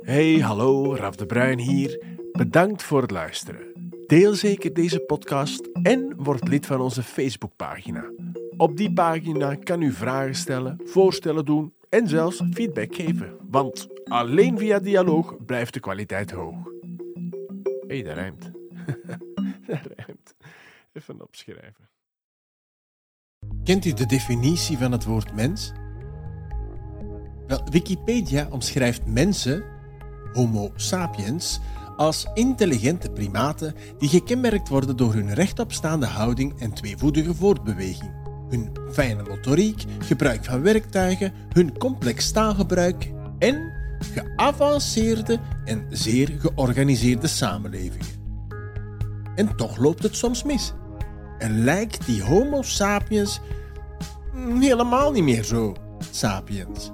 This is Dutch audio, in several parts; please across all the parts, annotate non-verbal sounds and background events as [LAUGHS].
Hey, hallo, Raf de Bruin hier. Bedankt voor het luisteren. Deel zeker deze podcast en word lid van onze Facebookpagina. Op die pagina kan u vragen stellen, voorstellen doen en zelfs feedback geven. Want alleen via dialoog blijft de kwaliteit hoog. Hey, dat rijmt. [LAUGHS] dat rijmt. Even opschrijven. Kent u de definitie van het woord mens? Wel, Wikipedia omschrijft mensen, Homo sapiens, als intelligente primaten die gekenmerkt worden door hun rechtopstaande houding en tweevoetige voortbeweging, hun fijne motoriek, gebruik van werktuigen, hun complex taalgebruik en geavanceerde en zeer georganiseerde samenlevingen. En toch loopt het soms mis. En lijkt die Homo sapiens helemaal niet meer zo sapiens.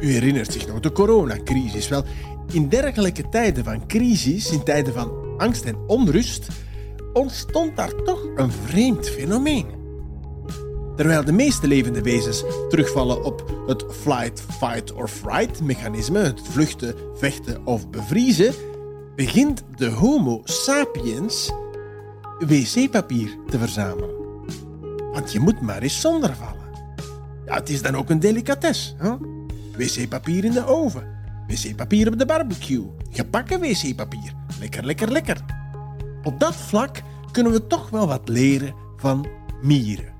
U herinnert zich nog de coronacrisis. Wel, in dergelijke tijden van crisis, in tijden van angst en onrust, ontstond daar toch een vreemd fenomeen. Terwijl de meeste levende wezens terugvallen op het flight, fight or fright mechanisme, het vluchten, vechten of bevriezen, begint de Homo sapiens wc-papier te verzamelen. Want je moet maar eens zonder vallen. Ja, het is dan ook een delicatesse. Hè? Wc-papier in de oven. Wc-papier op de barbecue. Gebakken wc-papier. Lekker, lekker, lekker. Op dat vlak kunnen we toch wel wat leren van mieren.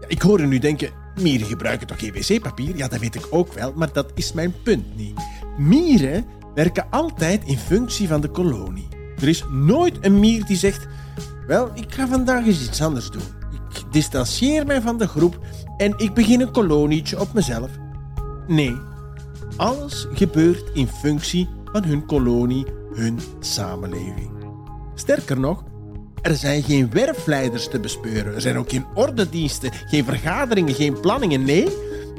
Ja, ik hoor u nu denken, mieren gebruiken toch geen wc-papier? Ja, dat weet ik ook wel, maar dat is mijn punt niet. Mieren werken altijd in functie van de kolonie. Er is nooit een mier die zegt, wel, ik ga vandaag eens iets anders doen. Ik distancieer mij van de groep en ik begin een kolonietje op mezelf. Nee, alles gebeurt in functie van hun kolonie, hun samenleving. Sterker nog, er zijn geen werfleiders te bespeuren. Er zijn ook geen ordediensten, geen vergaderingen, geen planningen. Nee,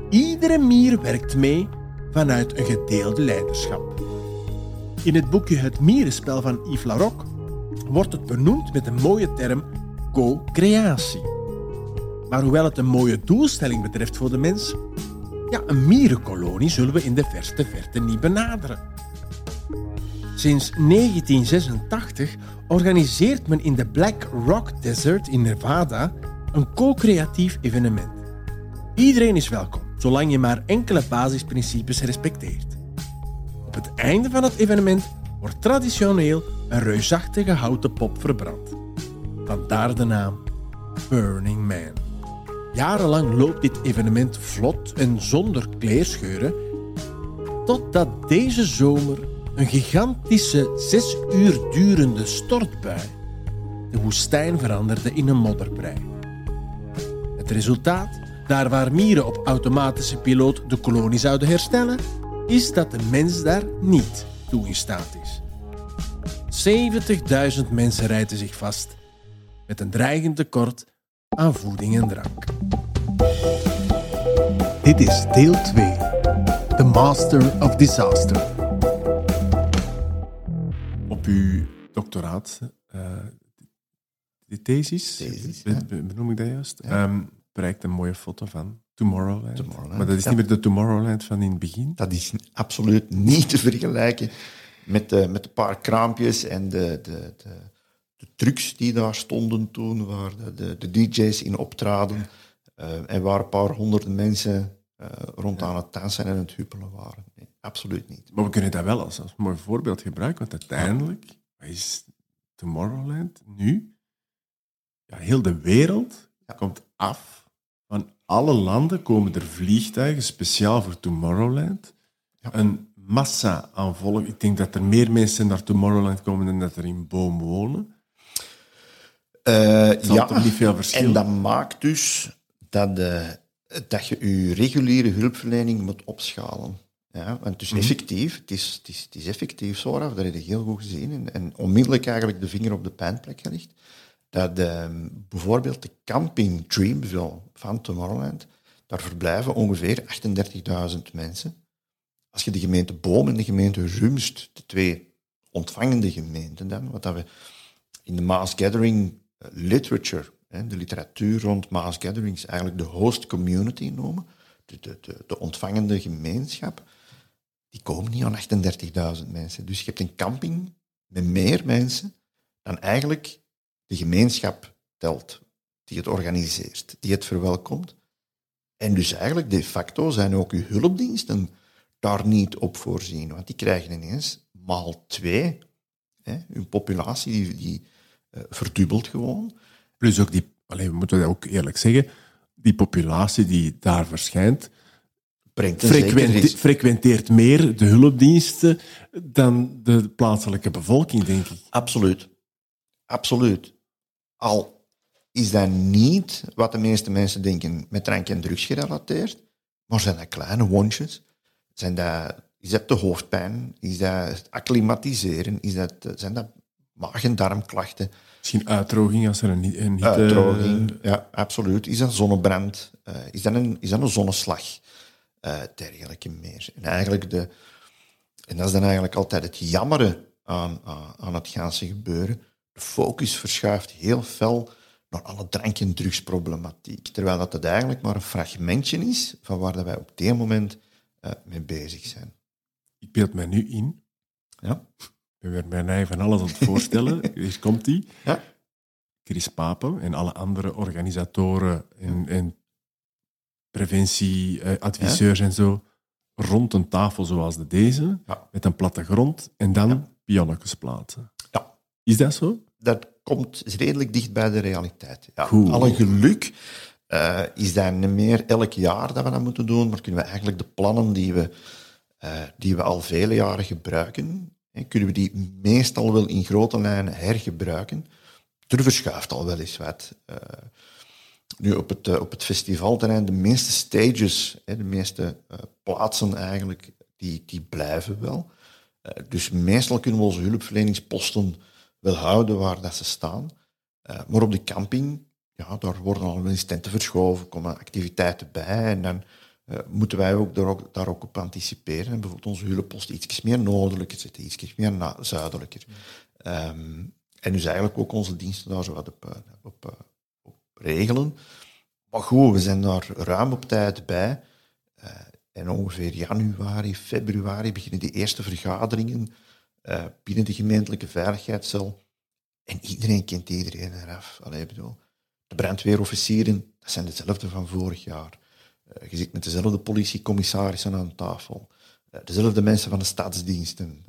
iedere mier werkt mee vanuit een gedeelde leiderschap. In het boekje Het Mierenspel van Yves Laroque wordt het benoemd met een mooie term co-creatie. Maar hoewel het een mooie doelstelling betreft voor de mens, ja, een mierenkolonie zullen we in de verste verte niet benaderen. Sinds 1986 organiseert men in de Black Rock Desert in Nevada een co-creatief evenement. Iedereen is welkom, zolang je maar enkele basisprincipes respecteert. Op het einde van het evenement wordt traditioneel een reusachtige houten pop verbrand. Vandaar de naam Burning Man. Jarenlang loopt dit evenement vlot en zonder kleerscheuren, totdat deze zomer een gigantische zes uur durende stortbui de woestijn veranderde in een modderbrei. Het resultaat, daar waar mieren op automatische piloot de kolonie zouden herstellen, is dat de mens daar niet toe in staat is. 70.000 mensen rijden zich vast met een dreigend tekort aan voeding en drank. Dit is deel 2. The Master of Disaster. Op uw doctoraat, uh, de thesis, Thesis, ja. benoem ik dat juist, Ja. Ehm, bereikt een mooie foto van Tomorrowland. Tomorrowland, Maar dat is ja. niet meer de Tomorrowland van in het begin. Dat is absoluut niet te vergelijken met de, met de paar kraampjes en de, de, de, de trucs die daar stonden toen, waar de, de, de DJ's in optraden eh, en waar een paar honderden mensen eh, rond aan het dansen en het huppelen waren. Nee, absoluut niet. Maar we kunnen dat wel als, als mooi voorbeeld gebruiken, want uiteindelijk is Tomorrowland nu. Ja, heel de wereld komt af. Van alle landen komen er vliegtuigen speciaal voor Tomorrowland. Een massa aan volk. Ik denk dat er meer mensen naar Tomorrowland komen dan dat er in Boom wonen. Eh, ja, toch niet veel verschil? en dat maakt dus dat, eh, dat je je reguliere hulpverlening moet opschalen. Ja, want dus effectief, het is, het, is, het is effectief zo, Raf, dat heb je heel goed gezien en, en onmiddellijk eigenlijk de vinger op de pijnplek gelegd. Dat eh, bijvoorbeeld de camping Dreamville van Tomorrowland, daar verblijven ongeveer 38.000 mensen. Als je de gemeente Boom en de gemeente Rumst, de twee ontvangende gemeenten dan, wat dat we in de Mass Gathering eh, literature, de literatuur rond Mass Gatherings, eigenlijk de host community noemen, de, de, de, de ontvangende gemeenschap, die komen niet aan 38.000 mensen. Dus je hebt een camping met meer mensen dan eigenlijk de gemeenschap telt, die het organiseert, die het verwelkomt. En dus eigenlijk de facto zijn ook uw hulpdiensten daar niet op voorzien, want die krijgen ineens maal twee. Hè, hun populatie die, die uh, verdubbelt gewoon. Plus ook die, alleen, we moeten dat ook eerlijk zeggen, die populatie die daar verschijnt, frequente, frequenteert meer de hulpdiensten dan de plaatselijke bevolking, denk ik. Absoluut. Absoluut. Al is dat niet wat de meeste mensen denken met drank en drugs gerelateerd, maar zijn dat kleine wondjes? Zijn dat, is dat de hoofdpijn? Is dat acclimatiseren? Is dat, zijn dat maag- en darmklachten? Misschien uitdroging als er een, een hitte... Uitdroging, ja, absoluut. Is dat zonnebrand? Uh, is, dat een, is dat een zonneslag? Uh, dergelijke meer. En eigenlijk de... En dat is dan eigenlijk altijd het jammere aan, aan, aan het ganse gebeuren. De focus verschuift heel fel naar alle drank- en drugsproblematiek. Terwijl dat het eigenlijk maar een fragmentje is van waar dat wij op dit moment uh, mee bezig zijn. Ik beeld mij nu in. Ja. Ik ben bijna van alles aan het voorstellen. [LAUGHS] Hier komt hij. Ja. Chris Papen en alle andere organisatoren en, en preventieadviseurs ja. en zo rond een tafel zoals de deze, ja. met een platte grond en dan ja. pionnetjes plaatsen. Ja. Is dat zo? Dat komt redelijk dicht bij de realiteit. Ja. Alle geluk uh, is dat niet meer elk jaar dat we dat moeten doen, maar kunnen we eigenlijk de plannen die we, uh, die we al vele jaren gebruiken, kunnen we die meestal wel in grote lijnen hergebruiken. Er verschuift al wel eens wat. Uh, nu, op het, uh, op het festivalterrein, de meeste stages, hè, de meeste uh, plaatsen eigenlijk, die, die blijven wel. Dus meestal kunnen we onze hulpverleningsposten wel houden waar dat ze staan. maar op de camping, ja, daar worden al wel eens tenten verschoven, komen activiteiten bij en dan moeten wij ook daar, ook daar, ook op anticiperen. En bijvoorbeeld onze hulppost iets meer noordelijker zetten, iets meer zuidelijker. Um, en dus eigenlijk ook onze diensten daar zo wat op, op regelen. Maar goed, we zijn daar ruim op tijd bij. Uh, en ongeveer januari, februari beginnen die eerste vergaderingen uh, binnen de gemeentelijke veiligheidscel. En iedereen kent iedereen eraf. Allee, bedoel, de brandweerofficieren, dat zijn dezelfde van vorig jaar. Uh, je zit met dezelfde politiecommissarissen aan tafel. dezelfde mensen van de stadsdiensten.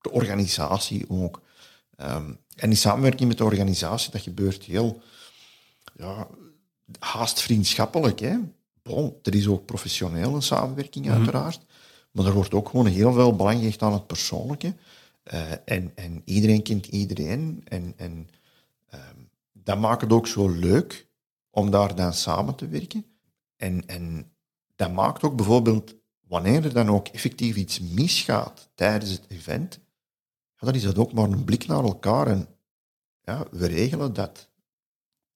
de organisatie ook. Um, en die samenwerking met de organisatie, dat gebeurt heel ja, haast vriendschappelijk. Hè. Bon, er is ook professionele samenwerking, uiteraard. Mm. Maar er wordt ook gewoon heel veel belang gehecht aan het persoonlijke. Uh, en, en iedereen kent iedereen. En, en uh, dat maakt het ook zo leuk om daar dan samen te werken. En, en dat maakt ook bijvoorbeeld, wanneer er dan ook effectief iets misgaat tijdens het event, ja, dan is dat ook maar een blik naar elkaar en ja, we regelen dat.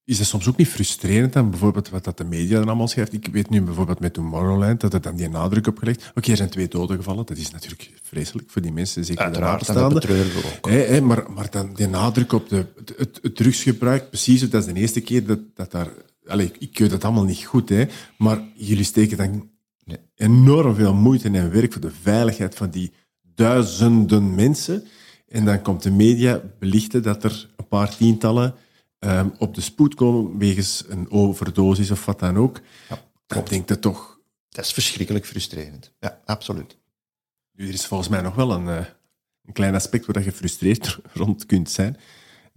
Is dat soms ook niet frustrerend dan bijvoorbeeld wat dat de media dan allemaal schrijft? Ik weet nu bijvoorbeeld met Tomorrowland dat er dan die nadruk op gelegd. Oké, okay, er zijn twee doden gevallen. Dat is natuurlijk vreselijk voor die mensen, zeker Uiteraard, de ook. Hey, hey, maar, maar dan die nadruk op de, het, het drugsgebruik, precies, dat is de eerste keer dat, dat daar... Ik keur dat allemaal niet goed, hè, maar jullie steken dan nee. enorm veel moeite en werk voor de veiligheid van die duizenden mensen. En dan komt de media belichten dat er een paar tientallen um, op de spoed komen wegens een overdosis of wat dan ook, ja, dan denk je toch... Dat is verschrikkelijk frustrerend. Ja, absoluut. Nu, er is volgens mij nog wel een, uh, een klein aspect waar je gefrustreerd [LAUGHS] rond kunt zijn.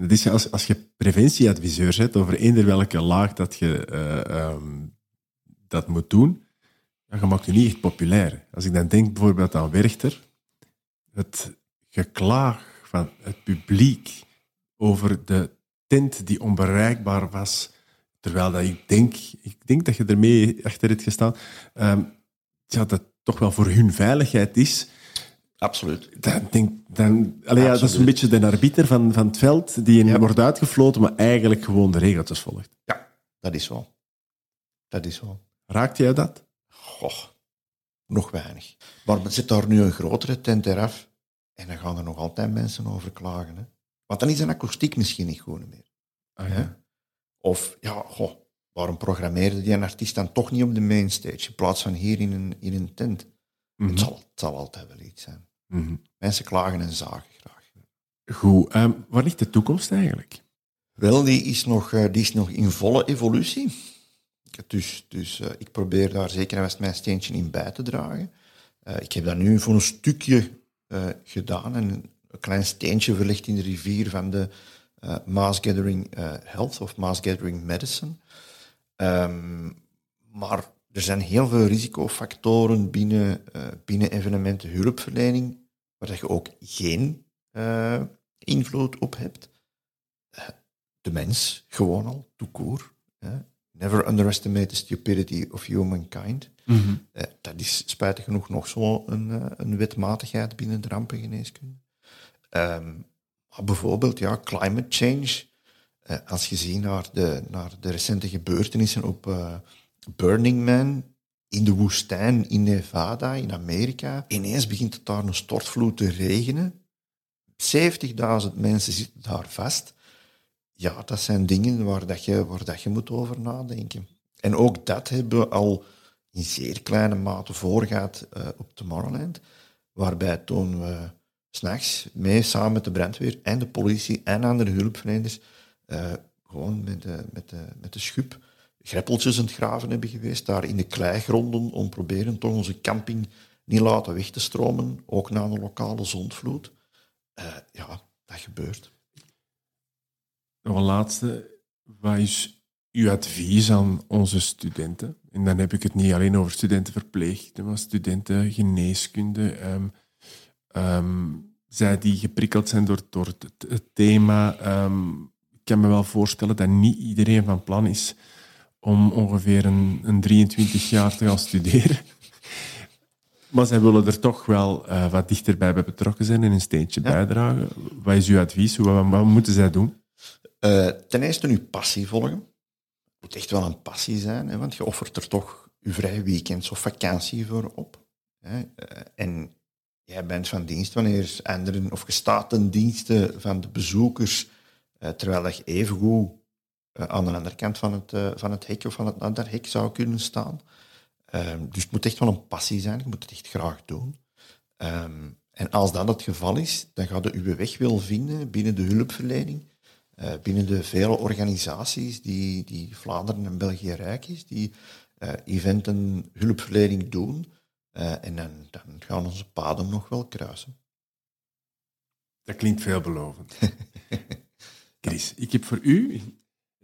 Dat is als, als je preventieadviseur bent over eender welke laag dat je uh, um, dat moet doen, dan je maakt je niet echt populair. Als ik dan denk bijvoorbeeld aan Werchter, het geklaag van het publiek over de tent die onbereikbaar was. Terwijl dat ik denk, ik denk dat je ermee achter hebt gestaan, um, ja, dat toch wel voor hun veiligheid is. Absoluut. Dan denk, dan, allee, ja, dat is een beetje de arbiter van, van het veld die ja. wordt uitgefloten, maar eigenlijk gewoon de regeltjes volgt. Ja, dat is zo. Dat is zo. Raakt jij dat? Goh, nog weinig. Maar zit daar nu een grotere tent eraf en dan gaan er nog altijd mensen over klagen. Hè? Want dan is een akoestiek misschien niet goed meer. Ah, ja. Of, ja, goh, waarom programmeerde die een artiest dan toch niet op de mainstage in plaats van hier in een, in een tent? het, zal, het zal altijd wel iets zijn. Mhm. Mensen klagen en zagen graag. Goed, ehm, waar ligt de toekomst eigenlijk? Wel, die is nog, eh, die is nog in volle evolutie. Dus, dus eh, ik probeer daar zeker en vast mijn steentje in bij te dragen. Eh, ik heb dat nu voor een stukje gedaan en een klein steentje verlegd in de rivier van de Mass Gathering Health of Mass Gathering Medicine. Ehm, maar er zijn heel veel risicofactoren binnen, eh, binnen evenementen hulpverlening, waar dat je ook geen eh, invloed op hebt. Eh, de mens, gewoon al, hè. Never underestimate the stupidity of humankind. Eh, dat is spijtig genoeg nog zo een, een wetmatigheid binnen de rampengeneeskunde. Maar bijvoorbeeld, ja, climate change. Als je ziet naar de, naar de recente gebeurtenissen op Burning Man in de woestijn in Nevada, in Amerika. Ineens begint het daar een stortvloed te regenen. 70.000 mensen zitten daar vast. Ja, dat zijn dingen waar, dat je, waar dat je moet over nadenken. En ook dat hebben we al in zeer kleine mate voorgaat eh, op Tomorrowland, waarbij toen we s'nachts mee samen met de brandweer en de politie en andere hulpverleners eh, gewoon met de, met, de, met de schub greppeltjes aan het graven hebben geweest, daar in de kleigronden om proberen toch onze camping niet laten weg te stromen, ook na een lokale zondvloed. Eh, ja, dat gebeurt. Nog een laatste. Wat is uw advies aan onze studenten? En dan heb ik het niet alleen over studenten verpleegkunde, maar studenten geneeskunde. ehm, ehm, zij die geprikkeld zijn door, door het, het thema. ehm, ik kan me wel voorstellen dat niet iedereen van plan is om ongeveer een, een 23 jaar te gaan studeren. Maar zij willen er toch wel eh, wat dichterbij bij betrokken zijn en een steentje bijdragen. Wat is uw advies? Wat, wat moeten zij doen? Eh, ten eerste uw passie volgen. Het moet echt wel een passie zijn, hè, want je offert er toch je vrije weekends of vakantie voor op. Hè. Eh, en jij bent van dienst wanneer anderen, of je staat ten dienste van de bezoekers, terwijl je evengoed aan de andere kant van het, eh, van het hek of van het ander hek zou kunnen staan. Ehm, dus het moet echt wel een passie zijn, je moet het echt graag doen. Ehm, en als dat het geval is, dan gaat je uw weg wel vinden binnen de hulpverlening, eh, binnen de vele organisaties die, die Vlaanderen en België rijk is, die eh, eventen hulpverlening doen. Eh, en dan, dan gaan onze paden nog wel kruisen. Dat klinkt veelbelovend. [LAUGHS] Chris, ik heb voor u...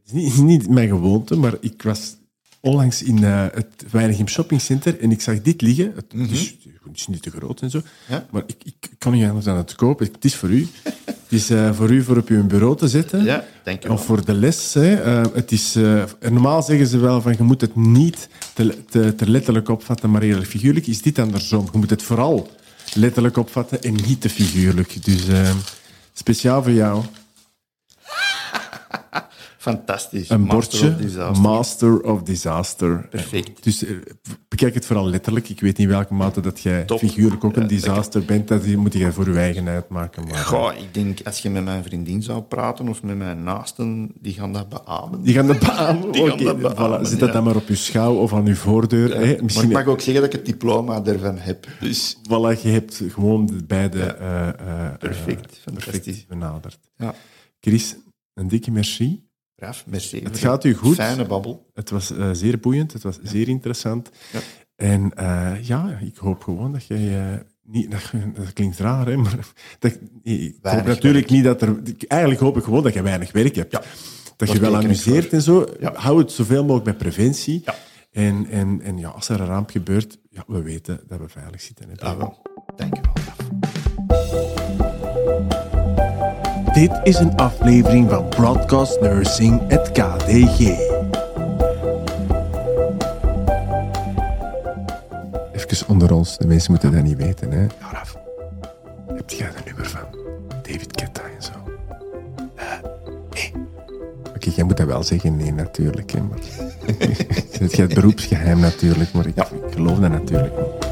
Is niet, niet mijn gewoonte, maar ik was onlangs in eh, het Weinigem Shoppingcenter en ik zag dit liggen. Het, het is, het is niet te groot en zo, Ja. maar ik, ik kan niet anders dan het kopen. Het is voor u. Het is eh, voor u voor op uw bureau te zetten. Ja, wel. Of voor de les. Hè. Eh, het is, normaal zeggen ze wel van je moet het niet te, te, te letterlijk opvatten, maar eerlijk figuurlijk. Is dit andersom? Je moet het vooral letterlijk opvatten en niet te figuurlijk. Dus speciaal voor jou. Fantastisch. Een Master bordje, of disaster. Master of Disaster. Perfect. Dus eh, bekijk het vooral letterlijk. Ik weet niet welke mate dat jij Top. figuurlijk ook een disaster bent. Dat moet je voor je eigen uitmaken. Maar, Goh, ik denk, als je met mijn vriendin zou praten of met mijn naasten, die gaan dat beamen. Die gaan dat beamen. [LAUGHS] Die gaan dat beamen, voilà. Zet dat ja. dan maar op je schouw of aan je voordeur. Misschien, ik mag ook zeggen dat ik het diploma ervan heb. Dus voilà, je hebt gewoon de beide eh, eh, Perfect, eh, fantastisch. perfect benaderd. ja, Chris, een dikke merci. Raf, merci. Het gaat u goed. Fijne babbel. Het was eh, zeer boeiend, het was zeer interessant. Ja. En eh, ja, ik hoop gewoon dat jij... eh, niet, dat, [LAUGHS] dat klinkt raar, hè, maar [LAUGHS] dat, ik hoop natuurlijk werk. niet dat er... Eigenlijk hoop ik gewoon dat je weinig werk hebt. Ja, dat je wel amuseert en zo. Ja. Hou het zoveel mogelijk bij preventie. Ja. En, en, en ja, als er een ramp gebeurt, ja, we weten dat we veilig zitten. Hè. Ah, wel. Dit is een aflevering van Broadcast Nursing, het KDG. Even onder ons, de mensen moeten dat niet weten. Hè? Ja, Raf, heb jij een nummer van David Guetta en zo? Eh, nee. Oké, jij moet dat wel zeggen, nee, natuurlijk. Hè, maar... [LAUGHS] het gaat beroepsgeheim natuurlijk, maar ik, ik geloof dat natuurlijk niet.